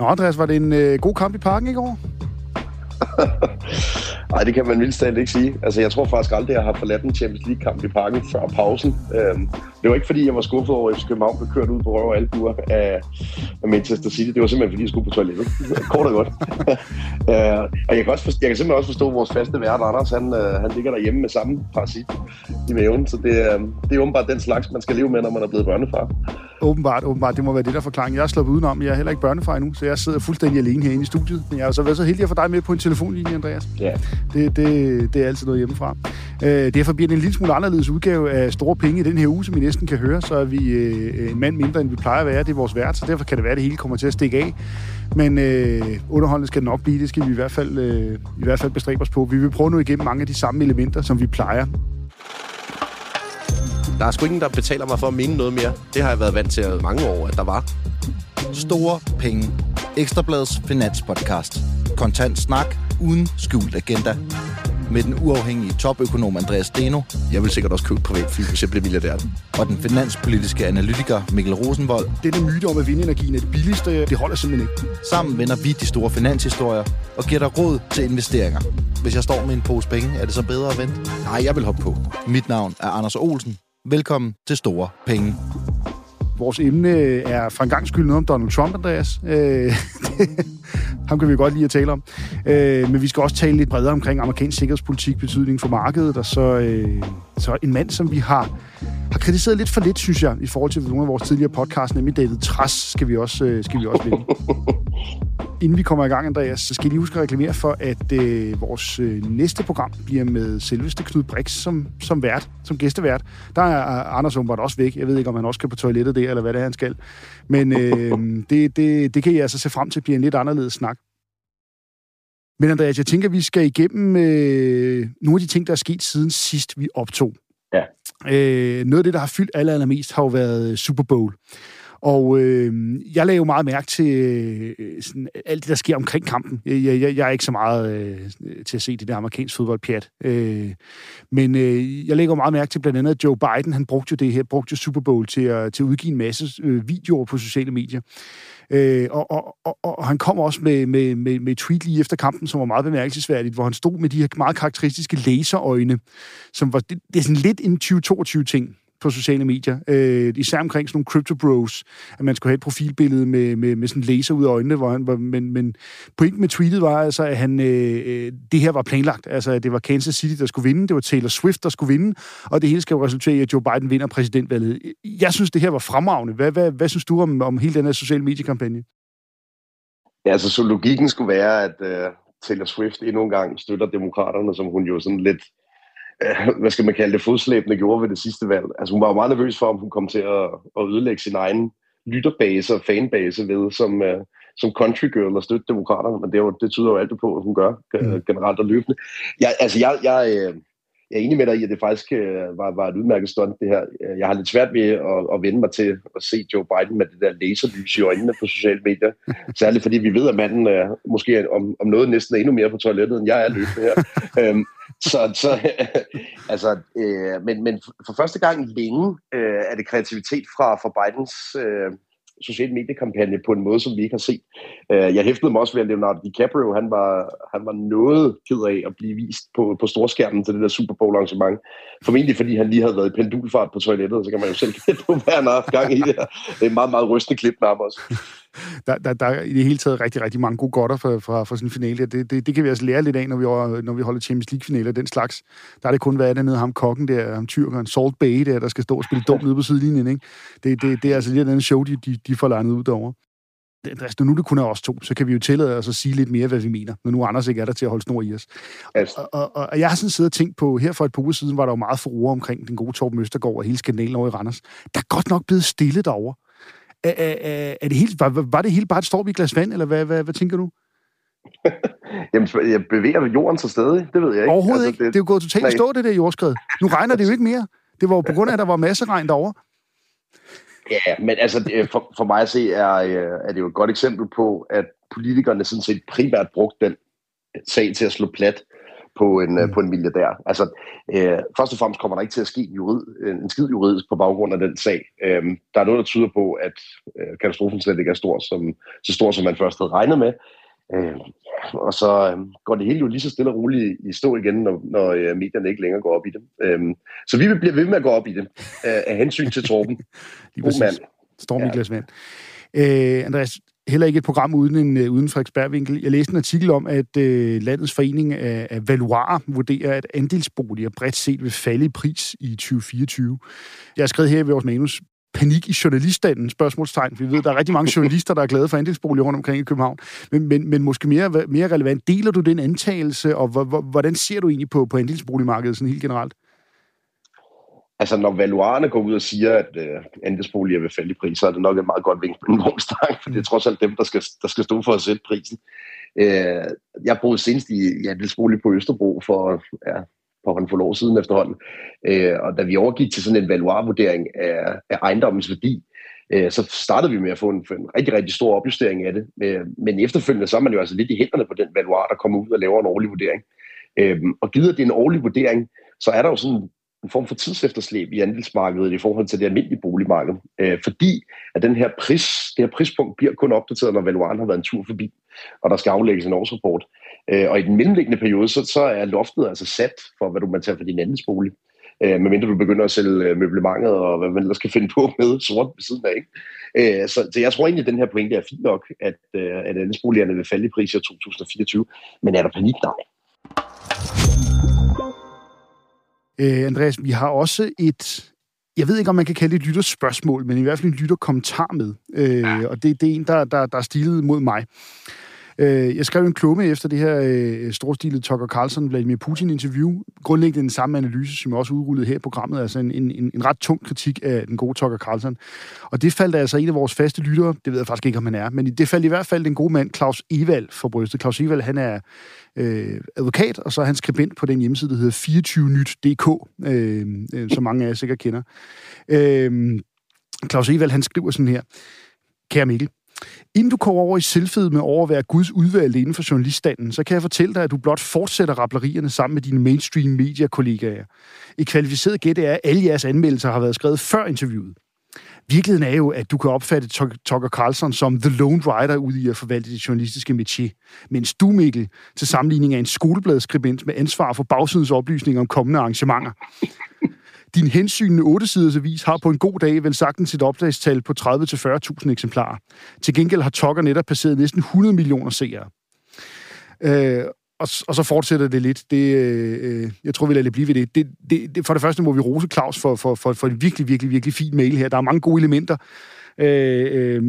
Nå, Andreas, var det en øh, god kamp i parken i går? Nej, det kan man vildt ikke sige. Altså, jeg tror faktisk aldrig, jeg har forladt en Champions League-kamp i parken før pausen. Øhm, det var ikke, fordi jeg var skuffet over, at FC København blev kørt ud på røv og albuer af, af Manchester City. Det var simpelthen, fordi jeg skulle på toilettet. Kort og godt. øh, og jeg kan, også forstå, jeg kan simpelthen også forstå, at vores faste vært, Anders, han, øh, han ligger derhjemme med samme parasit i maven. Så det, øh, det er åbenbart den slags, man skal leve med, når man er blevet børnefar. Åbenbart, åbenbart. Det må være det, der forklaring. Jeg er sluppet udenom. Jeg er heller ikke børnefar endnu, så jeg sidder fuldstændig alene herinde i studiet. Men jeg har så været så heldig at få dig med på en telefonlinje, Andreas. Ja. Det, det, det er altid noget hjemmefra. Øh, derfor bliver det en lille smule anderledes udgave af Store Penge i den her uge, som I næsten kan høre. Så er vi øh, en mand mindre, end vi plejer at være. Det er vores vært, så derfor kan det være, at det hele kommer til at stikke af. Men øh, underholdende skal det nok blive. Det skal vi i hvert, fald, øh, i hvert fald bestræbe os på. Vi vil prøve nu igennem mange af de samme elementer, som vi plejer. Der er sgu ingen, der betaler mig for at mene noget mere. Det har jeg været vant til mange år, at der var. Store penge. Ekstrabladets finanspodcast. Kontant snak uden skjult agenda. Med den uafhængige topøkonom Andreas Steno Jeg vil sikkert også købe et privatfly, hvis jeg blev milliardær. og den finanspolitiske analytiker Mikkel Rosenvold. Denne myte om, at vindenergien er det billigste, det holder simpelthen ikke. Sammen vender vi de store finanshistorier og giver dig råd til investeringer. Hvis jeg står med en pose penge, er det så bedre at vente? Nej, jeg vil hoppe på. Mit navn er Anders Olsen. Velkommen til Store Penge. Vores emne er for en gang skyld noget om Donald Trump, Andreas. Øh, ham kan vi godt lide at tale om. Øh, men vi skal også tale lidt bredere omkring amerikansk sikkerhedspolitik, betydning for markedet, og så, øh, så en mand, som vi har, har kritiseret lidt for lidt, synes jeg, i forhold til nogle af vores tidligere podcasts, nemlig David Trass, skal vi også, øh, skal vi også vende. Inden vi kommer i gang, Andreas, så skal jeg lige huske at reklamere for, at øh, vores øh, næste program bliver med selveste Knud Brix som, som vært, som gæstevært. Der er Anders Umbert også væk. Jeg ved ikke, om han også skal på toilettet der, eller hvad det er, han skal. Men øh, det, det, det kan jeg altså se frem til, bliver en lidt anderledes snak. Men Andreas, jeg tænker, at vi skal igennem øh, nogle af de ting, der er sket siden sidst, vi optog. Øh, noget af det, der har fyldt aller, allermest, har jo været Super Bowl. Og øh, jeg lagde jo meget mærke til øh, sådan, alt det, der sker omkring kampen. Jeg, jeg, jeg er ikke så meget øh, til at se det der amerikansk fodboldpjat. Øh, men øh, jeg lægger jo meget mærke til blandt andet, at Joe Biden, han brugte jo det her, brugte jo Super Bowl til at, til at udgive en masse øh, videoer på sociale medier. Øh, og, og, og, og han kom også med, med, med, med et tweet lige efter kampen, som var meget bemærkelsesværdigt, hvor han stod med de her meget karakteristiske laserøjne, som var, det, det er sådan lidt en 2022-ting på sociale medier. Øh, især omkring sådan nogle crypto bros, at man skulle have et profilbillede med, med, med sådan en laser ud af øjnene, hvor han, hvor, men, men pointen med tweetet var altså, at han, øh, øh, det her var planlagt. Altså, at det var Kansas City, der skulle vinde, det var Taylor Swift, der skulle vinde, og det hele skal jo resultere i, at Joe Biden vinder præsidentvalget. Jeg synes, det her var fremragende. Hvad, hvad, hvad synes du om, om hele den her sociale mediekampagne? Ja, altså, så logikken skulle være, at øh, Taylor Swift endnu en gang støtter demokraterne, som hun jo sådan lidt hvad skal man kalde det, fodslæbende gjorde ved det sidste valg. Altså hun var jo meget nervøs for, om hun kom til at, at ødelægge sin egen lytterbase og fanbase ved som, uh, som country girl og støtte demokraterne, men det, er jo, det tyder jo alt på, at hun gør mm. generelt og løbende. Jeg, altså jeg, jeg, øh, jeg er enig med dig i, at det faktisk øh, var, var et udmærket stunt, det her. Jeg har lidt svært ved at, at vende mig til at se Joe Biden med det der laserlys i øjnene på sociale medier. Særligt fordi vi ved, at manden øh, måske om, om noget næsten er endnu mere på toilettet, end jeg er løbende her. øhm, så, så altså, øh, men, men for første gang længe øh, er det kreativitet fra, fra Bidens øh, social mediekampagne på en måde, som vi ikke har set. Øh, jeg hæftede mig også ved, at Leonardo DiCaprio, han var, han var noget ked af at blive vist på, på storskærmen til det der Super Bowl arrangement. Formentlig fordi han lige havde været i pendulfart på toilettet, så kan man jo selv gætte på, hvad han har haft gang i det her. Det er en meget, meget rystende klip med ham også. Der, der, der er i det hele taget rigtig, rigtig mange gode godter fra, fra, fra sådan en finale. Det, det, det kan vi altså lære lidt af, når vi, når vi holder Champions League-finaler den slags. Der er det kun, hvad er det nede ham kokken der, ham tyrkeren, Salt Bay der, der skal stå og spille dum nede på sidelinjen. Ikke? Det, det, det er altså lige den show, de, de, de får landet ud derovre. Andreas, når nu det kun er os to, så kan vi jo tillade os at sige lidt mere, hvad vi mener, når nu Anders ikke er der til at holde snor i os. Yes. Og, og, og, jeg har sådan siddet og tænkt på, her for et par uger siden var der jo meget forroer omkring den gode Torben Østergaard og hele skandalen over i Randers. Der er godt nok blevet stille derovre. Er, er, er det helt, var, var det helt bare et storm i glas vand, eller hvad, hvad, hvad tænker du? Jamen, jeg bevæger jorden så stadig, det ved jeg ikke. Overhovedet altså, ikke. Det, det er jo gået totalt i stå, det der jordskred. Nu regner det jo ikke mere. Det var jo på grund af, at der var masse regn derovre. Ja, men altså, for, for mig at se, er, øh, er det jo et godt eksempel på, at politikerne sådan set primært brugt den sag til at slå plat på en, mm. på en milliardær. Altså, øh, først og fremmest kommer der ikke til at ske en, jurid, en skid juridisk på baggrund af den sag. Øh, der er noget, der tyder på, at øh, katastrofen slet ikke er stor, som, så stor, som man først havde regnet med. Øh, og så øh, går det hele jo lige så stille og roligt i stå igen, når, når øh, medierne ikke længere går op i det. Øh, så vi vil blive ved med at gå op i det, øh, af hensyn til Torben. lige præcis. Storm ja. Øh, Andreas, heller ikke et program uden en øh, uden Frederiksbergvinkel. Jeg læste en artikel om, at øh, landets forening af, af valuarer vurderer, at andelsboliger bredt set vil falde i pris i 2024. Jeg har skrevet her i vores manus, panik i journaliststanden, spørgsmålstegn. Vi ved, der er rigtig mange journalister, der er glade for andelsboliger rundt omkring i København. Men, men, men måske mere, mere relevant, deler du den antagelse, og hvordan ser du egentlig på, på andelsboligmarkedet sådan helt generelt? Altså, når valuarerne går ud og siger, at øh, andelsboliger vil falde i pris, så er det nok et meget godt vink på en vognstang, for det er trods alt dem, der skal, der skal stå for at sætte prisen. Øh, jeg boede senest i, i andelsbolig på Østerbro for, ja, for en år siden efterhånden. Øh, og da vi overgik til sådan en valuarvurdering af, af ejendommens værdi, øh, så startede vi med at få en, en rigtig, rigtig stor opjustering af det. Øh, men efterfølgende så er man jo altså lidt i hænderne på den valuar, der kommer ud og laver en årlig vurdering. Øh, og givet det en årlig vurdering, så er der jo sådan en form for tidsefterslæb i andelsmarkedet i forhold til det almindelige boligmarked. Øh, fordi at den her pris, det her prispunkt bliver kun opdateret, når valuaren har været en tur forbi, og der skal aflægges en årsrapport. Øh, og i den mellemliggende periode, så, så er loftet altså sat for, hvad du man tager for din andelsbolig. Øh, medmindre du begynder at sælge øh, møblemanget og hvad man ellers skal finde på med sort ved siden af. Ikke? Øh, så, så jeg tror egentlig, at den her pointe er fint nok, at, øh, at andelsboligerne vil falde i pris i 2024. Men er der panik? Nej. Øh, Andreas, vi har også et, jeg ved ikke, om man kan kalde det et lytterspørgsmål, men i hvert fald en lytterkommentar med. Øh, og det, det er en, der, der, der er stilet mod mig. Øh, jeg skrev en klumme efter det her øh, storstilede Tucker Carlson Vladimir Putin-interview. Grundlæggende den samme analyse, som jeg også udrullede her i programmet, altså en, en, en ret tung kritik af den gode Tucker Carlson. Og det faldt altså en af vores faste lyttere, det ved jeg faktisk ikke, om han er, men det faldt i hvert fald den gode mand Claus Evald for brystet. Claus Evald, han er øh, advokat, og så er han skribent på den hjemmeside, der hedder 24nyt.dk, øh, øh, som mange af jer sikkert kender. Øh, Claus Evald, han skriver sådan her. Kære Mikkel, Inden du kommer over i selvfed med over at være Guds udvalgte inden for journaliststanden, så kan jeg fortælle dig, at du blot fortsætter rapplerierne sammen med dine mainstream media-kollegaer. Et kvalificeret gæt er, at alle jeres anmeldelser har været skrevet før interviewet. Virkeligheden er jo, at du kan opfatte Tucker Carlson som the lone rider ude i at forvalte det journalistiske métier, mens du, Mikkel, til sammenligning er en skolebladskribent med ansvar for bagsidens oplysninger om kommende arrangementer. Din hensynende 8-siders avis har på en god dag vel sagtens et opdagstal på 30-40.000 eksemplarer. Til gengæld har Tokker netop passeret næsten 100 millioner seere. Øh, og, og så fortsætter det lidt. Det, øh, øh, jeg tror, vi lader det blive ved det. Det, det, det. For det første må vi rose Claus for, for, for, for en virkelig, virkelig, virkelig fin mail her. Der er mange gode elementer. Øh, øh,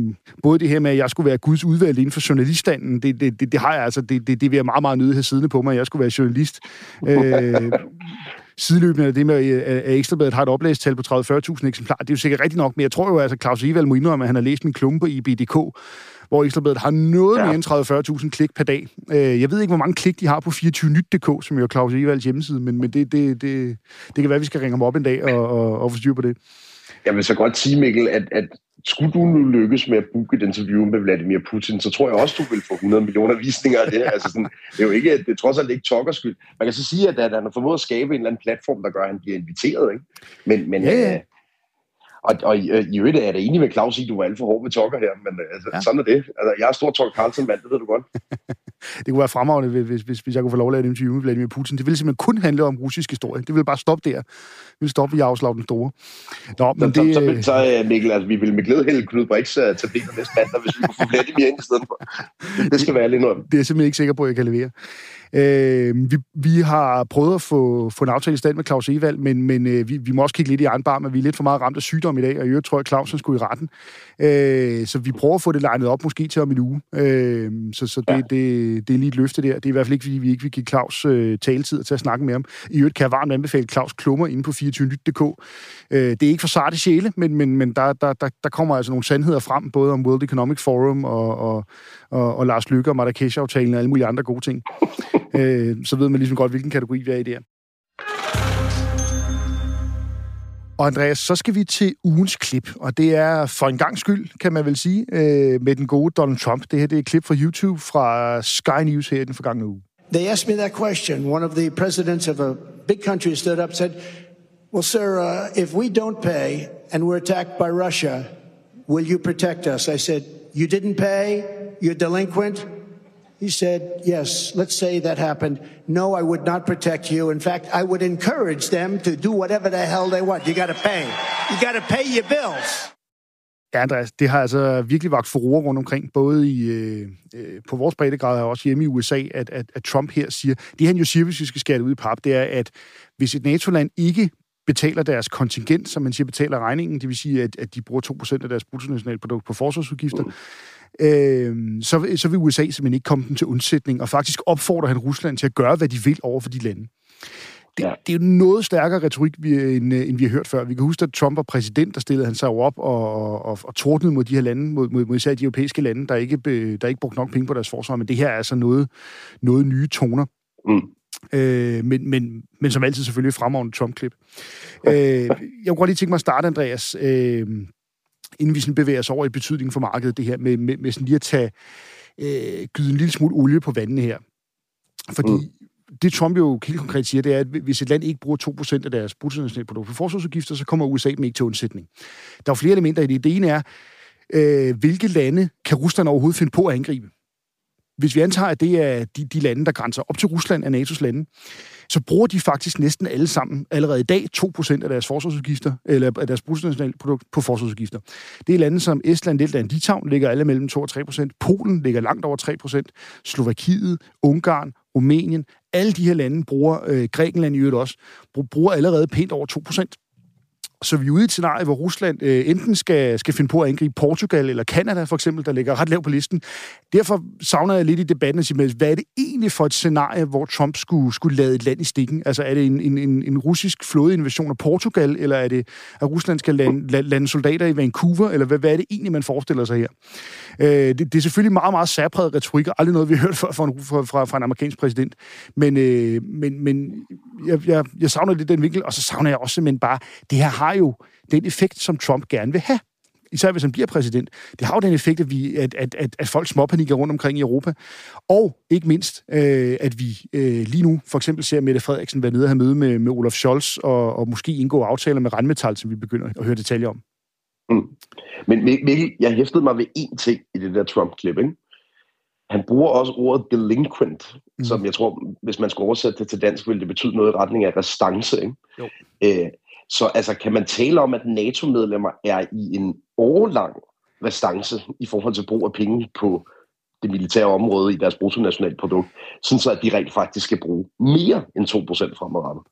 både det her med, at jeg skulle være Guds udvalg inden for journaliststanden, det, det, det, det har jeg altså, det, det, det vil jeg meget, meget nødt have siddende på mig, at jeg skulle være journalist. Øh, sideløbende af det med, at Ekstrabladet har et oplæstal på 30-40.000 eksemplarer. Det er jo sikkert rigtigt nok, men jeg tror jo, at altså, Claus Evald må indrømme, at han har læst min klumpe i BDK, hvor Ekstrabladet har noget ja. mere end 30-40.000 klik per dag. Øh, jeg ved ikke, hvor mange klik de har på 24nyt.dk, som jo er Claus Evalds hjemmeside, men, men det, det, det, det kan være, at vi skal ringe ham op en dag og, og, og få styr på det. Jeg vil så godt sige, Mikkel, at, at skulle du nu lykkes med at booke et interview med Vladimir Putin, så tror jeg også, du vil få 100 millioner visninger af det. Altså sådan, det er jo ikke, det er trods alt ikke Tuckers skyld. Man kan så sige, at han har formået at skabe en eller anden platform, der gør, at han bliver inviteret. Ikke? Men, men ja, ja. Øh, og, og i, i øvrigt er jeg enig med Claus i, at du var alt for hård med Tucker her, men altså, ja. sådan er det. Altså, jeg er stor Tucker Carlson-mand, det ved du godt. det kunne være fremragende, hvis, hvis, hvis jeg kunne få lov at lave et interview med Vladimir Putin. Det ville simpelthen kun handle om russisk historie. Det ville bare stoppe der. Det ville stoppe i Jaroslav den Store. Nå, men så, det, så, så, så, øh, Mikkel, altså, vi ville med glæde hælde Knud Brix uh, tabletter næste mandag, hvis vi kunne få Vladimir ind i stedet for. Det skal være lidt noget. Det er jeg simpelthen ikke sikker på, at jeg kan levere. Øh, vi, vi har prøvet at få, få en aftale i stand med Claus Evald, men, men øh, vi, vi må også kigge lidt i egen bar, men vi er lidt for meget ramt af sygdom i dag, og i øvrigt tror jeg, at Clausen skulle i retten. Øh, så vi prøver at få det legnet op måske til om en uge. Øh, så så det, ja. det, det er lige et løfte der. Det er i hvert fald ikke, fordi vi ikke vil give Claus øh, taletid til at snakke med ham. I øvrigt kan jeg varmt anbefale Claus Klummer inde på 24nyt.dk. Øh, det er ikke for sarte sjæle, men, men, men der, der, der, der kommer altså nogle sandheder frem, både om World Economic Forum og, og, og, og Lars Lykke og Marrakesh-aftalen og alle mulige andre gode ting øh, så ved man ligesom godt, hvilken kategori vi er i der. Og Andreas, så skal vi til ugens klip, og det er for en gang skyld, kan man vel sige, øh, med den gode Donald Trump. Det her det er et klip fra YouTube fra Sky News her i den forgangne uge. they asked me that question. One of the presidents of a big country stood up and said, Well, sir, uh, if we don't pay and we're attacked by Russia, will you protect us? I said, You didn't pay? You're delinquent? He said, Yes, let's say that happened. No, I would not protect you. In fact, I would encourage them to do whatever the hell they want. You got to pay. You got to pay your bills. Ja, Andreas, det har altså virkelig vagt furore rundt omkring, både i, øh, øh, på vores breddegrad og også hjemme i USA, at, at, at Trump her siger, det han jo siger, hvis vi skal skære det ud i pap, det er, at hvis et NATO-land ikke betaler deres kontingent, som man siger, betaler regningen, det vil sige, at, at de bruger 2% af deres bruttonationalprodukt på forsvarsudgifter, mm. Øh, så, så vil USA simpelthen ikke komme dem til undsætning, og faktisk opfordrer han Rusland til at gøre, hvad de vil over for de lande. Det, ja. det er jo noget stærkere retorik, vi, end, end vi har hørt før. Vi kan huske, at Trump var præsident, der stillede han sig op og, og, og tordnede mod de her lande, mod, mod, mod især de europæiske lande, der ikke, der ikke brugte nok penge på deres forsvar. Men det her er altså noget, noget nye toner. Mm. Øh, men, men, men som altid selvfølgelig fremragende Trump-klip. Øh, jeg kunne godt lige tænke mig at starte, Andreas, øh, inden vi sådan bevæger os over i betydningen for markedet, det her med, med, med sådan lige at tage, øh, gyde en lille smule olie på vandene her. Fordi mm det Trump jo helt konkret siger, det er, at hvis et land ikke bruger 2% af deres bruttonationalprodukt på forsvarsudgifter, så kommer USA dem ikke til undsætning. Der er flere elementer i det. Det ene er, øh, hvilke lande kan Rusland overhovedet finde på at angribe? Hvis vi antager, at det er de, de lande, der grænser op til Rusland af NATO's lande, så bruger de faktisk næsten alle sammen allerede i dag 2% af deres forsvarsudgifter, eller af deres bruttonationalprodukt på forsvarsudgifter. Det er lande som Estland, Letland, Litauen ligger alle mellem 2 og 3%. Polen ligger langt over 3%. Slovakiet, Ungarn, Rumænien, alle de her lande bruger, øh, Grækenland i øvrigt også, bruger allerede pænt over 2%. Så vi er ude i et scenarie, hvor Rusland øh, enten skal, skal finde på at angribe Portugal eller Kanada for eksempel, der ligger ret lavt på listen. Derfor savner jeg lidt i debatten at sige, hvad er det egentlig for et scenarie, hvor Trump skulle, skulle lade et land i stikken? Altså er det en, en, en, en russisk flådeinvasion af Portugal, eller er det, at Rusland skal lande, lande soldater i Vancouver, eller hvad, hvad er det egentlig, man forestiller sig her? Øh, det, det er selvfølgelig meget, meget særpræget retorik, og aldrig noget, vi har hørt før fra en, fra, fra, fra en amerikansk præsident. Men, øh, men, men jeg, jeg, jeg savner lidt den vinkel, og så savner jeg også simpelthen bare, det her har jo den effekt, som Trump gerne vil have især hvis han bliver præsident, det har jo den effekt, at, vi, at, at, at, at folk småpanikker rundt omkring i Europa. Og ikke mindst, øh, at vi øh, lige nu for eksempel ser Mette Frederiksen være nede og have møde med, med Olaf Scholz, og, og måske indgå aftaler med Randmetal, som vi begynder at høre detaljer om. Mm. Men Mikkel, jeg hæftede mig ved én ting i det der Trump-klip, ikke? Han bruger også ordet delinquent, mm. som jeg tror, hvis man skulle oversætte det til dansk, ville det betyde noget i retning af restance. Ikke? Jo. Æ, øh, så altså, kan man tale om, at NATO-medlemmer er i en årlang restance i forhold til brug af penge på det militære område i deres bruttonationalprodukt, sådan så at de rent faktisk skal bruge mere end 2% fremadrettet?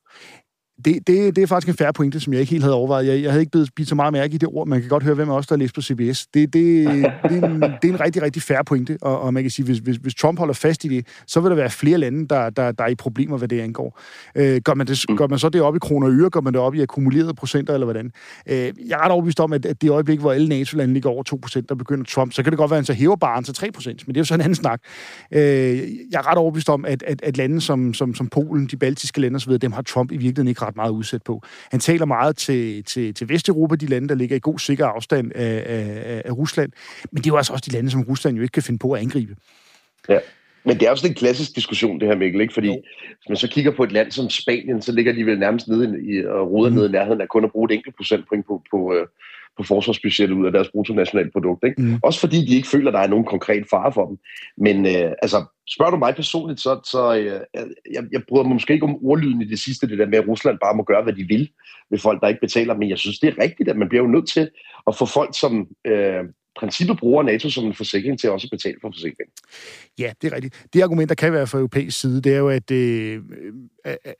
Det, det, det er faktisk en færre pointe, som jeg ikke helt havde overvejet. Jeg, jeg havde ikke blevet bidt så meget mærke i det ord. Man kan godt høre, hvem også der har læst på CBS. Det, det, det, er, en, det er en rigtig, rigtig færre pointe, og, og man kan sige, hvis, hvis, hvis Trump holder fast i det, så vil der være flere lande, der, der, der er i problemer, hvad det angår. Øh, gør, man det, gør man så det op i kroner og øre? Gør man det op i akkumulerede procenter, eller hvordan? Øh, jeg er ret overbevist om, at, at det øjeblik, hvor alle NATO-lande ligger over 2%, der begynder Trump, så kan det godt være, at han så hæver baren til 3%, men det er jo så en anden snak. Øh, jeg er ret overbevist om, at, at, at lande som, som, som Polen, de baltiske lande osv., dem har Trump i virkeligheden ikke ret meget udsat på. Han taler meget til, til, til Vesteuropa, de lande, der ligger i god sikker afstand af, af, af Rusland. Men det er jo altså også de lande, som Rusland jo ikke kan finde på at angribe. Ja. Men det er også en klassisk diskussion, det her, Mikkel, ikke? Fordi jo. hvis man så kigger på et land som Spanien, så ligger de vel nærmest nede i, og roder mm. nede i nærheden af kun at bruge et enkelt procentpoint på, på, øh, på forsvarsbudgettet ud af deres bruttonationalprodukt. Ikke? Mm. Også fordi de ikke føler, at der er nogen konkret fare for dem. Men øh, altså, spørger du mig personligt, så, så øh, jeg, jeg bryder mig måske ikke om ordlyden i det sidste, det der med, at Rusland bare må gøre, hvad de vil ved folk, der ikke betaler. Men jeg synes, det er rigtigt, at man bliver jo nødt til at få folk, som øh, princippet bruger NATO som en forsikring til også at betale for forsikringen. Ja, det er rigtigt. Det argument, der kan være fra europæisk side, det er jo, at, øh, øh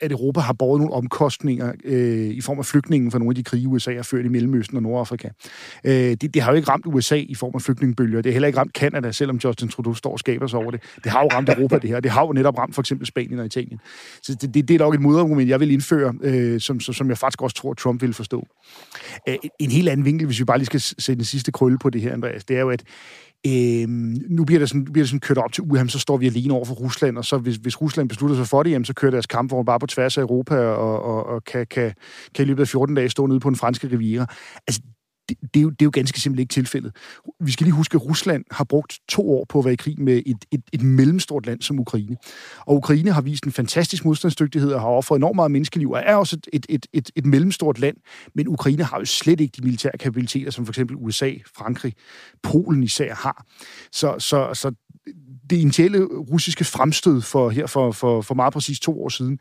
at Europa har båret nogle omkostninger øh, i form af flygtningen fra nogle af de krige, USA har ført i Mellemøsten og Nordafrika. Øh, det, det har jo ikke ramt USA i form af flygtningebølger. Det har heller ikke ramt Kanada, selvom Justin Trudeau står og skaber sig over det. Det har jo ramt Europa, det her. Det har jo netop ramt for eksempel Spanien og Italien. Så det, det, det er nok et modargument, jeg vil indføre, øh, som, som jeg faktisk også tror, Trump vil forstå. Øh, en helt anden vinkel, hvis vi bare lige skal sætte den sidste krølle på det her, Andreas, det er jo, at Øhm, nu bliver det, sådan, bliver det sådan kørt op til UHM, så står vi alene over for Rusland, og så hvis, hvis Rusland beslutter sig for det, jamen, så kører deres kampvogn bare på tværs af Europa, og, og, og kan, kan, kan i løbet af 14 dage stå nede på en franske riviera. Altså, det, det, er jo, det er jo ganske simpelt ikke tilfældet. Vi skal lige huske, at Rusland har brugt to år på at være i krig med et, et, et mellemstort land som Ukraine. Og Ukraine har vist en fantastisk modstandsdygtighed og har offret enormt meget menneskeliv, og er også et, et, et, et, et mellemstort land, men Ukraine har jo slet ikke de militære kapabiliteter, som for eksempel USA, Frankrig, Polen især har. Så, så, så det initiale russiske fremstød for her for, for, for meget præcis to år siden,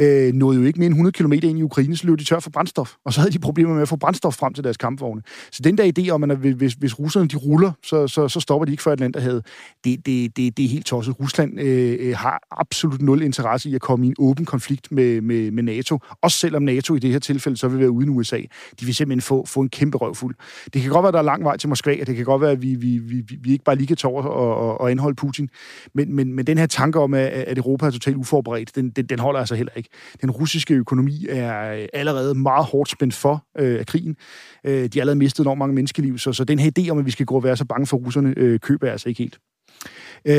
øh, nåede jo ikke mere end 100 km ind i Ukraine, så løb de tør for brændstof. Og så havde de problemer med at få brændstof frem til deres kampvogne. Så den der idé om, at hvis, hvis russerne de ruller, så, så, så stopper de ikke før Atlanterhavet, det, det, det, det er helt tosset. Rusland øh, øh, har absolut nul interesse i at komme i en åben konflikt med, med, med NATO. Også selvom NATO i det her tilfælde så vil være uden USA. De vil simpelthen få, få en kæmpe røvfuld. Det kan godt være, at der er lang vej til Moskva, og det kan godt være, at vi, vi, vi, vi ikke bare lige kan tage over og, og, og anholde Putin. Men, men, men den her tanke om, at Europa er totalt uforberedt, den, den, den holder altså heller ikke. Den russiske økonomi er allerede meget hårdt spændt for øh, af krigen. Øh, de har allerede mistet enormt mange menneskeliv, så, så den her idé om, at vi skal gå og være så bange for russerne, øh, køber jeg altså ikke helt. Øh,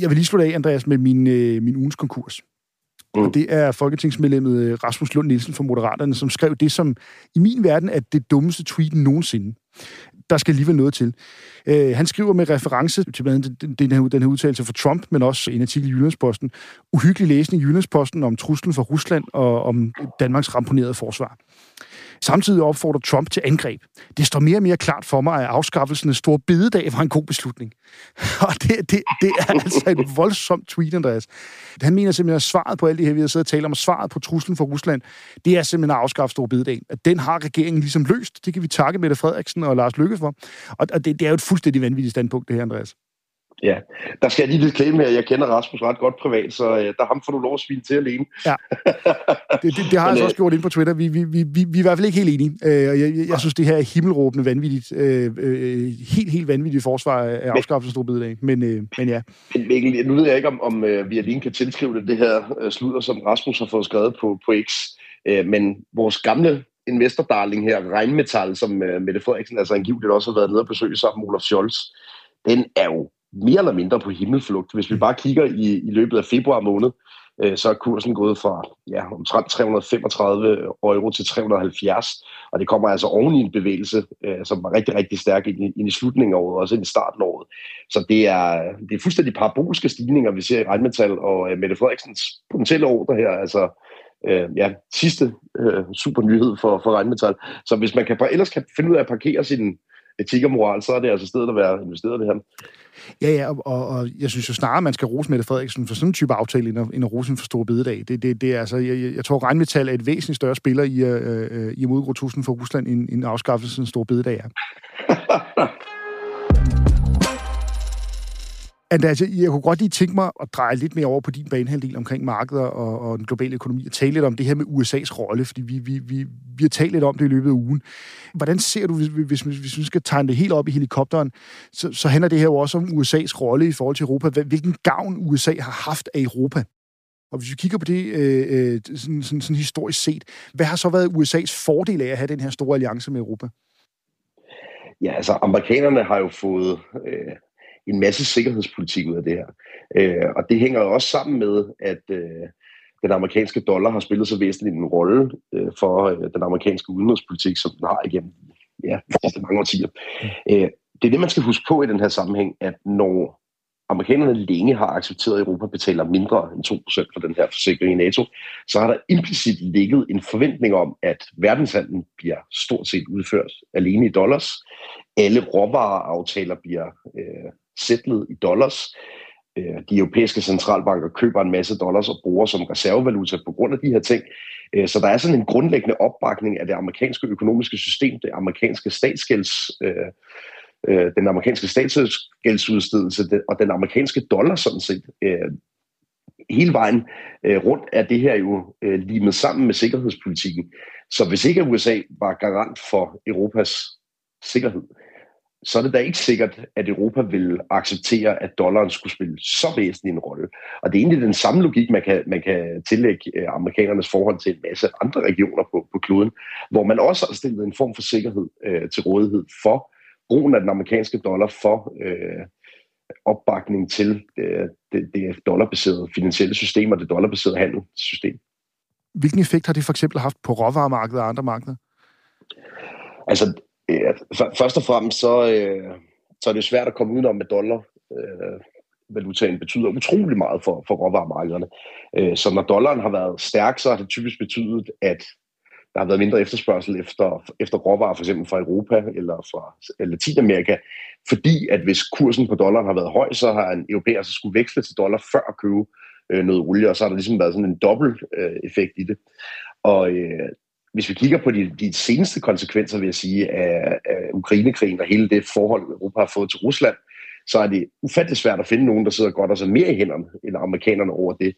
jeg vil lige slutte af, Andreas, med min, øh, min ugens konkurs. Mm. Og det er folketingsmedlemmet øh, Rasmus Lund Nielsen fra Moderaterne, som skrev det, som i min verden er det dummeste tweet nogensinde der skal alligevel noget til. Øh, han skriver med reference til blandt andet den her, den her udtalelse fra Trump, men også en artikel i Jyllandsposten. Uhyggelig læsning i Jyllandsposten om truslen fra Rusland og om Danmarks ramponerede forsvar. Samtidig opfordrer Trump til angreb. Det står mere og mere klart for mig, at afskaffelsen af store bededag var en god beslutning. Og det, det, det er altså et voldsomt tweet, Andreas. Han mener simpelthen, at svaret på alt det her, vi har siddet og talt om, svaret på truslen for Rusland, det er simpelthen at afskaffe store bededag. At den har regeringen ligesom løst. Det kan vi takke Mette Frederiksen og Lars Lykke for. Og det, det er jo et fuldstændig vanvittigt standpunkt, det her, Andreas. Ja, der skal jeg lige lidt klemme her. Jeg kender Rasmus ret godt privat, så øh, der ham får du lov at svine til alene. Ja, det, det, det har jeg altså også gjort ind på Twitter. Vi, vi, vi, vi, vi er i hvert fald ikke helt enige. Øh, jeg, jeg, jeg synes, det her er himmelråbende vanvittigt. Øh, øh, helt, helt vanvittigt forsvar af afskaffelsen af. Men, øh, men ja. Men Mikkel, nu ved jeg ikke, om, om vi alene kan tilskrive det, det her sludder, som Rasmus har fået skrevet på, på X. Men vores gamle investordarling her, Regnmetal, som øh, Mette Frederiksen altså angiveligt også har været nede og besøge sammen med Olaf Scholz, den er jo mere eller mindre på himmelflugt. Hvis vi bare kigger i, i løbet af februar måned, øh, så er kursen gået fra ja, omtrent 335 euro til 370, og det kommer altså oven i en bevægelse, øh, som var rigtig, rigtig stærk ind i, ind i slutningen af året, også ind i starten af året. Så det er, det er fuldstændig paraboliske stigninger, vi ser i regnmetal, og øh, Mette Frederiksens potentielle ordre her, altså øh, ja, sidste øh, super nyhed for, for regnmetal. Så hvis man kan, ellers kan finde ud af at parkere sin etik og moral, så er det altså stedet at være investeret det her. Ja, ja, og, og jeg synes jo snarere, man skal rose Mette Frederiksen for sådan en type aftale, end at, end at rose for store bededag. Det, det, det er altså, jeg, jeg tror, regnmetal er et væsentligt større spiller i, øh, øh i truslen for Rusland, end, end afskaffelsen af store bededag er. Altså, jeg kunne godt lige tænke mig at dreje lidt mere over på din banehalvdel omkring markeder og, og den globale økonomi, og tale lidt om det her med USA's rolle, fordi vi, vi, vi, vi har talt lidt om det i løbet af ugen. Hvordan ser du, hvis, hvis, hvis vi skal tegne det helt op i helikopteren, så, så handler det her jo også om USA's rolle i forhold til Europa. Hvilken gavn USA har haft af Europa? Og hvis vi kigger på det øh, øh sådan, sådan, sådan historisk set, hvad har så været USA's fordel af at have den her store alliance med Europa? Ja, altså amerikanerne har jo fået øh, en masse sikkerhedspolitik ud af det her. Øh, og det hænger jo også sammen med, at øh, den amerikanske dollar har spillet så væsentlig en rolle øh, for øh, den amerikanske udenrigspolitik, som den har igennem ja, de mange årtier. Øh, det er det, man skal huske på i den her sammenhæng, at når amerikanerne længe har accepteret, at Europa betaler mindre end 2% for den her forsikring i NATO, så har der implicit ligget en forventning om, at verdenshandlen bliver stort set udført alene i dollars. Alle råvareaftaler bliver øh, sætlet i dollars. Øh, de europæiske centralbanker køber en masse dollars og bruger som reservevaluta på grund af de her ting. Øh, så der er sådan en grundlæggende opbakning af det amerikanske økonomiske system, det amerikanske statsgælds, øh, den amerikanske statsgældsudstedelse og den amerikanske dollar sådan set. Hele vejen rundt er det her jo limet sammen med sikkerhedspolitikken. Så hvis ikke USA var garant for Europas sikkerhed, så er det da ikke sikkert, at Europa vil acceptere, at dollaren skulle spille så væsentlig en rolle. Og det er egentlig den samme logik, man kan, man kan tillægge øh, amerikanernes forhold til en masse andre regioner på, på kloden, hvor man også har stillet en form for sikkerhed øh, til rådighed for brugen af den amerikanske dollar for øh, opbakning til øh, det, det dollarbaserede finansielle system og det dollarbaserede handelssystem. Hvilken effekt har det for eksempel haft på råvaremarkedet og andre markeder? Altså, Ja, først og fremmest så, øh, så er det svært at komme udenom med dollar. Øh, valutaen betyder utrolig meget for, for råvaremarkederne. Øh, så når dollaren har været stærk, så har det typisk betydet, at der har været mindre efterspørgsel efter, efter råvarer, for eksempel fra Europa eller fra Latinamerika, fordi at hvis kursen på dollaren har været høj, så har en europæer så skulle veksle til dollar før at købe øh, noget olie, og så har der ligesom været sådan en dobbelt øh, effekt i det. Og øh, hvis vi kigger på de, de seneste konsekvenser, vil jeg sige, af, af Ukrainekrigen og hele det forhold, Europa har fået til Rusland, så er det ufattelig svært at finde nogen, der sidder godt og så mere i hænderne end amerikanerne over det.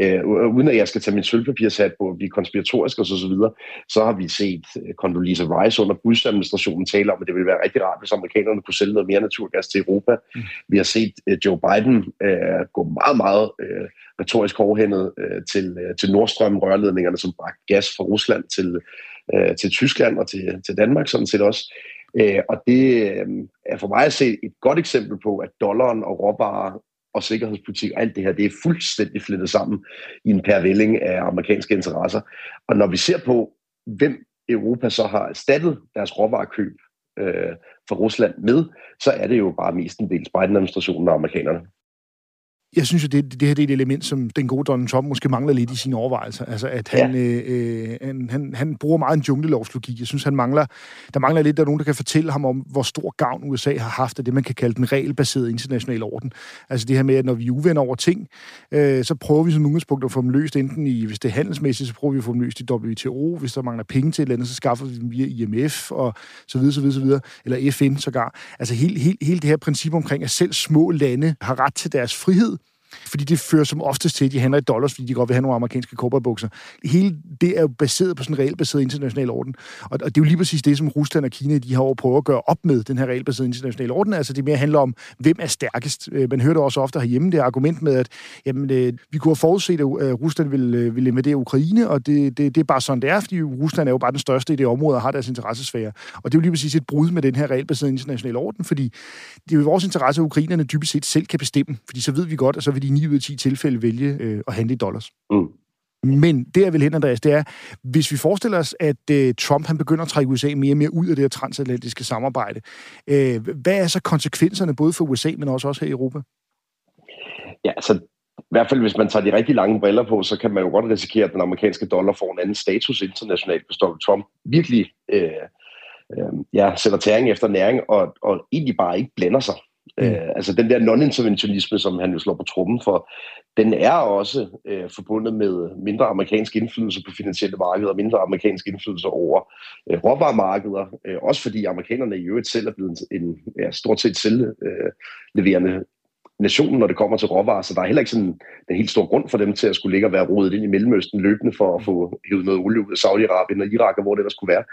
Øh, uden at jeg skal tage min sølvpapirshat på at blive konspiratorisk og så, så videre, så har vi set uh, Condoleezza Rice under Bush-administrationen tale om, at det ville være rigtig rart, hvis amerikanerne kunne sælge noget mere naturgas til Europa. Mm. Vi har set uh, Joe Biden uh, gå meget, meget uh, retorisk hårdhændet uh, til, uh, til Nordstrøm-rørledningerne, som bragte gas fra Rusland til, uh, til Tyskland og til, til Danmark sådan set også. Uh, og det uh, er for mig at se et godt eksempel på, at dollaren og råvarer og sikkerhedspolitik og alt det her, det er fuldstændig flettet sammen i en pærvælling af amerikanske interesser. Og når vi ser på, hvem Europa så har erstattet deres råvarekøb øh, for Rusland med, så er det jo bare mestendels Biden-administrationen og amerikanerne jeg synes jo, det, det her det er et element, som den gode Donald Trump måske mangler lidt i sine overvejelser. Altså, at han, ja. øh, øh han, han, han bruger meget en junglelovslogik. Jeg synes, han mangler, der mangler lidt, der er nogen, der kan fortælle ham om, hvor stor gavn USA har haft af det, man kan kalde den regelbaserede internationale orden. Altså det her med, at når vi er uvenner over ting, øh, så prøver vi som udgangspunkt at få dem løst, enten i, hvis det er handelsmæssigt, så prøver vi at få dem løst i WTO. Hvis der mangler penge til et eller andet, så skaffer vi dem via IMF og så videre, så videre, så videre. Eller FN sågar. Altså hele, hele, hele det her princip omkring, at selv små lande har ret til deres frihed, fordi det fører som oftest til, at de handler i dollars, fordi de godt vil have nogle amerikanske cowboybukser. Hele det er jo baseret på sådan en regelbaseret international orden. Og, og det er jo lige præcis det, som Rusland og Kina de har over prøvet at gøre op med, den her regelbaserede internationale orden. Altså det mere handler om, hvem er stærkest. Øh, man hører det også ofte herhjemme, det argument med, at jamen, øh, vi kunne have forudset, at Rusland ville, øh, ville invadere Ukraine, og det, det, det er bare sådan, det er, fordi Rusland er jo bare den største i det område og har deres interessesfære. Og det er jo lige præcis et brud med den her regelbaserede internationale orden, fordi det er jo vores interesse, at ukrainerne dybest set selv kan bestemme, fordi så ved vi godt, at så vil de 9 ud af 10 tilfælde vælge øh, at handle i dollars. Mm. Men det, jeg vil hen, Andreas, det er, hvis vi forestiller os, at øh, Trump han begynder at trække USA mere og mere ud af det her transatlantiske samarbejde, øh, hvad er så konsekvenserne både for USA, men også, også her i Europa? Ja, altså i hvert fald hvis man tager de rigtig lange briller på, så kan man jo godt risikere, at den amerikanske dollar får en anden status internationalt, hvis Donald Trump virkelig øh, øh, ja, sætter tæring efter næring og, og egentlig bare ikke blander sig Mm. Øh, altså den der non-interventionisme, som han jo slår på trummen for, den er også øh, forbundet med mindre amerikansk indflydelse på finansielle markeder, og mindre amerikansk indflydelse over øh, råvaremarkeder, øh, også fordi amerikanerne i øvrigt selv er blevet en ja, stort set selvleverende nationen, når det kommer til råvarer, så der er heller ikke sådan en helt stor grund for dem til at skulle ligge og være rodet ind i Mellemøsten løbende for at få hævet noget olie ud af Saudi-Arabien og Irak og hvor det der skulle være.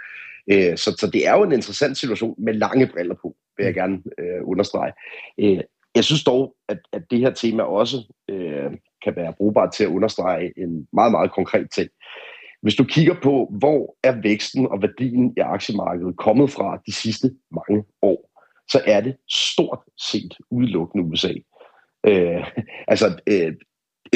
Øh, så, så det er jo en interessant situation med lange briller på, vil jeg gerne øh, understrege. Øh, jeg synes dog, at, at det her tema også øh, kan være brugbart til at understrege en meget, meget konkret ting. Hvis du kigger på, hvor er væksten og værdien i aktiemarkedet kommet fra de sidste mange år, så er det stort set udelukkende USA. Øh, altså, øh,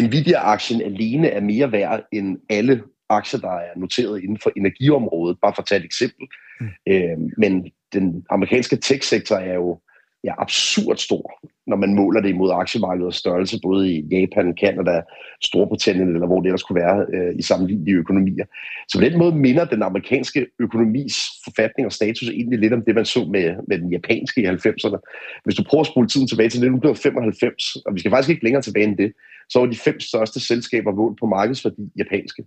Nvidia-aktien alene er mere værd end alle aktier, der er noteret inden for energiområdet, bare for at tage et eksempel. Mm. Øh, men den amerikanske tech-sektor er jo ja, absurd stor, når man måler det imod aktiemarkedets størrelse, både i Japan, Kanada, Storbritannien, eller hvor det ellers kunne være øh, i sammenlignelige økonomier. Så på den måde minder den amerikanske økonomis forfatning og status egentlig lidt om det, man så med, med den japanske i 90'erne. Hvis du prøver at spole tiden tilbage til 1995, og vi skal faktisk ikke længere tilbage end det, så var de fem største selskaber målt på markedsværdi japanske.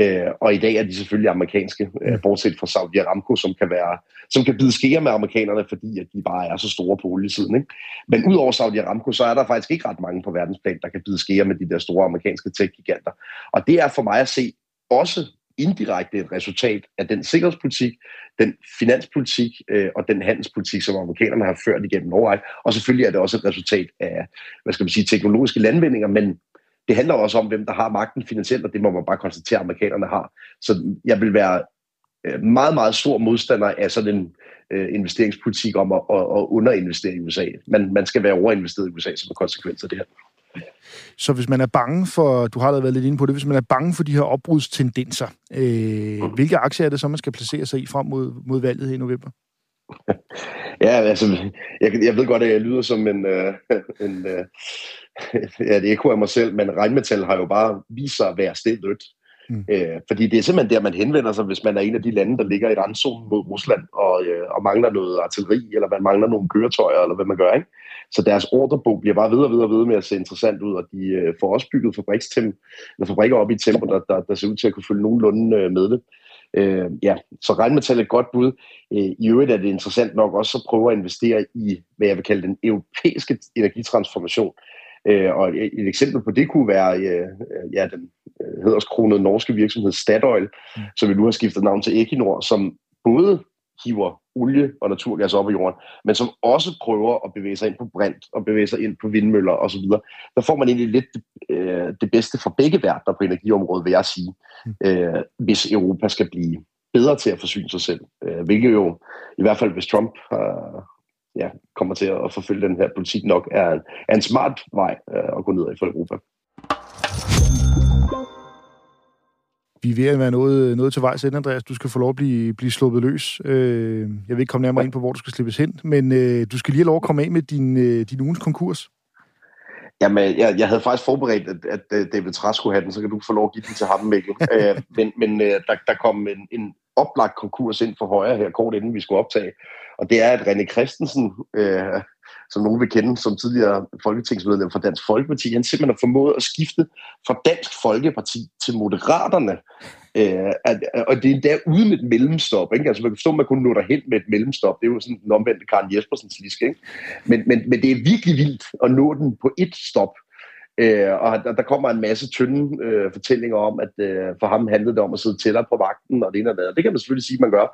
Øh, og i dag er de selvfølgelig amerikanske, øh, bortset fra Saudi Aramco, som kan være, som kan bide skære med amerikanerne, fordi at de bare er så store på oliesiden. Ikke? Men udover Saudi Aramco, så er der faktisk ikke ret mange på verdensplan, der kan bide skære med de der store amerikanske tech-giganter. Og det er for mig at se også indirekte et resultat af den sikkerhedspolitik, den finanspolitik øh, og den handelspolitik, som amerikanerne har ført igennem årrække. Og selvfølgelig er det også et resultat af, hvad skal man sige, teknologiske landvindinger, men det handler også om, hvem der har magten finansielt, og det må man bare konstatere, at amerikanerne har. Så jeg vil være øh, meget, meget stor modstander af sådan en øh, investeringspolitik om at, at, at underinvestere i USA. Man, man skal være overinvesteret i USA som en konsekvens af det her. Så hvis man er bange for, du har allerede været lidt inde på det, hvis man er bange for de her opbrudstendenser, øh, mm. hvilke aktier er det så, man skal placere sig i frem mod, mod valget i november? Ja, altså, jeg, jeg ved godt, at jeg lyder som en, øh, en øh, ja, det er ikke af mig selv, men regnmetal har jo bare vist sig at være stedet Mm. Øh, fordi det er simpelthen der, man henvender sig, hvis man er en af de lande, der ligger i et randzone mod Rusland, og, øh, og mangler noget artilleri, eller man mangler nogle køretøjer, eller hvad man gør. Ikke? Så deres ordrebog bliver bare videre og videre, videre med at se interessant ud, og de øh, får også bygget fabrikstem, eller fabrikker op i tempo, der, der, der ser ud til at kunne følge nogenlunde øh, med det. Øh, ja, så regnmetal er et godt bud. Øh, I øvrigt er det interessant nok også at prøve at investere i, hvad jeg vil kalde den europæiske energitransformation. Øh, og et, et eksempel på det kunne være øh, ja, den øh, hederskronede norske virksomhed Statoil, mm. som vi nu har skiftet navn til Equinor, som både hiver olie og naturgas op i jorden, men som også prøver at bevæge sig ind på brint og bevæge sig ind på vindmøller osv. Der får man egentlig lidt det, øh, det bedste fra begge verdener på energiområdet, vil jeg sige, mm. øh, hvis Europa skal blive bedre til at forsyne sig selv. Øh, hvilket jo, i hvert fald hvis Trump øh, ja, kommer til at forfølge den her politik nok, er en, er en smart vej øh, at gå ned i for Europa. Vi er ved at være noget, noget til vejs Andreas. Du skal få lov at blive, blive sluppet løs. Øh, jeg vil ikke komme nærmere ind på, hvor du skal slippes hen, men øh, du skal lige have lov at komme af med din, øh, din ugens konkurs. Jamen, jeg, jeg havde faktisk forberedt, at, at David Træs skulle have den, så kan du få lov at give den til ham, Mikkel. øh, men men øh, der, der kom en, en oplagt konkurs ind for højre her, kort inden vi skulle optage. Og det er, at René Christensen, øh, som nogen vil kende som tidligere folketingsmedlem for Dansk Folkeparti, han simpelthen har formået at skifte fra Dansk Folkeparti til Moderaterne. Øh, at, og det er endda uden et mellemstop. Ikke? Altså man kan forstå, at man kunne nå derhen med et mellemstop. Det er jo sådan den omvendte Karen Jespersens lisk. Ikke? Men, men, men det er virkelig vildt at nå den på et stop. Øh, og der, der kommer en masse tynde øh, fortællinger om, at øh, for ham handlede det om at sidde tættere på vagten, og det ene og det Det kan man selvfølgelig sige, at man gør,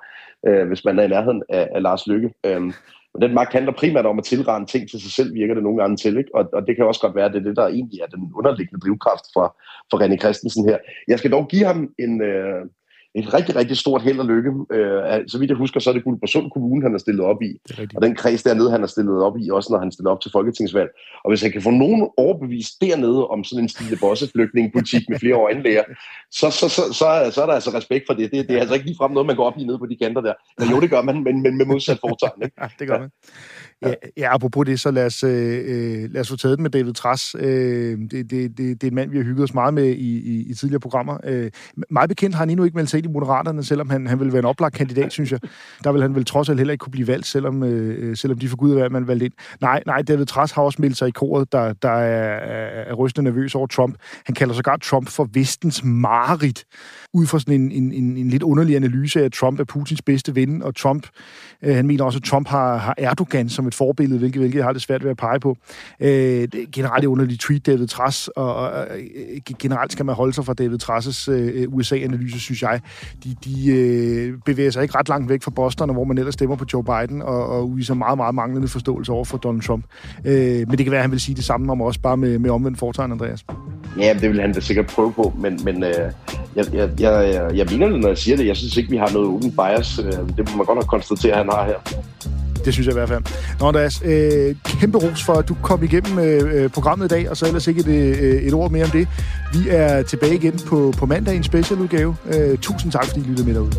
øh, hvis man er i nærheden af, af Lars Lykke. Øh, men den magt handler primært om at tilrende ting til sig selv, virker det nogle gange til. Ikke? Og, og det kan også godt være, at det er det, der egentlig er den underliggende drivkraft for, for René Christensen her. Jeg skal dog give ham en, øh, et rigtig, rigtig stort held og lykke. Øh, så vidt jeg husker, så er det Guldborgsund Kommune, han har stillet op i. Og den kreds dernede, han har stillet op i, også når han stiller op til folketingsvalg. Og hvis han kan få nogen overbevist dernede om sådan en stille bosseflygtningepolitik med flere øjenlæger, så, så, så, så, så er der altså respekt for det. Det, det er altså ikke ligefrem noget, man går op i nede på de kanter der. Men jo, det gør man, men, men med modsat foretegn. Ikke? Ja, det gør man. Ja, ja, ja apropos det, så lad os, øh, øh lad os få taget den med David Træs. Øh, det, det, det, det er en mand, vi har hygget os meget med i, i, i tidligere programmer. Øh, meget bekendt har han endnu ikke meldt sig ind i Moderaterne, selvom han, han vil være en oplagt kandidat, synes jeg. Der vil han vel trods alt heller ikke kunne blive valgt, selvom, øh, øh selvom de for gud af, at man valgt ind. Nej, nej, David Træs har også meldt sig i koret, der, der er, er rystende nervøs over Trump. Han kalder sågar Trump for vestens mareridt ud fra sådan en, en, en, en lidt underlig analyse af, at Trump er Putins bedste ven, og Trump, øh, han mener også, at Trump har, har Erdogan som et forbillede, hvilket, hvilket jeg har det svært ved at pege på. Øh, det er generelt underligt tweet, David Trass, og, og øh, generelt skal man holde sig fra David Trasses øh, USA-analyse, synes jeg. De, de øh, bevæger sig ikke ret langt væk fra Boston, hvor man ellers stemmer på Joe Biden, og, og viser meget, meget manglende forståelse over for Donald Trump. Øh, men det kan være, at han vil sige det samme om os, bare med, med omvendt foretegn, Andreas. Ja, det vil han da sikkert prøve på, men, men øh, jeg, jeg, jeg, jeg mener det, når jeg siger det. Jeg synes ikke, vi har noget open bias. Øh, det må man godt nok konstatere, at han har her. Det synes jeg i hvert fald. Nå, Andreas, øh, kæmpe ros for, at du kom igennem øh, øh, programmet i dag, og så ellers ikke et, øh, et ord mere om det. Vi er tilbage igen på, på mandag i en specialudgave. Øh, tusind tak, fordi I lyttede med derude.